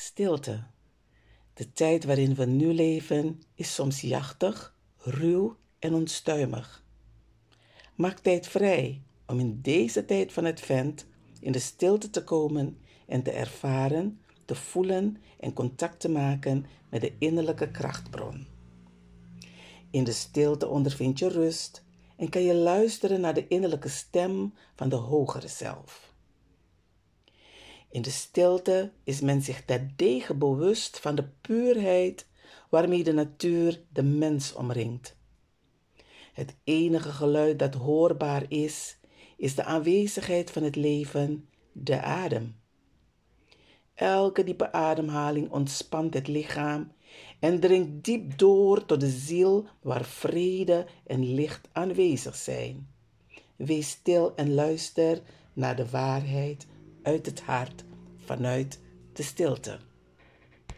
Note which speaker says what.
Speaker 1: Stilte. De tijd waarin we nu leven is soms jachtig, ruw en onstuimig. Maak tijd vrij om in deze tijd van het vent in de stilte te komen en te ervaren, te voelen en contact te maken met de innerlijke krachtbron. In de stilte ondervind je rust en kan je luisteren naar de innerlijke stem van de hogere zelf. In de stilte is men zich terdege bewust van de puurheid waarmee de natuur de mens omringt. Het enige geluid dat hoorbaar is, is de aanwezigheid van het leven, de adem. Elke diepe ademhaling ontspant het lichaam en dringt diep door tot de ziel waar vrede en licht aanwezig zijn. Wees stil en luister naar de waarheid uit het hart vanuit de stilte.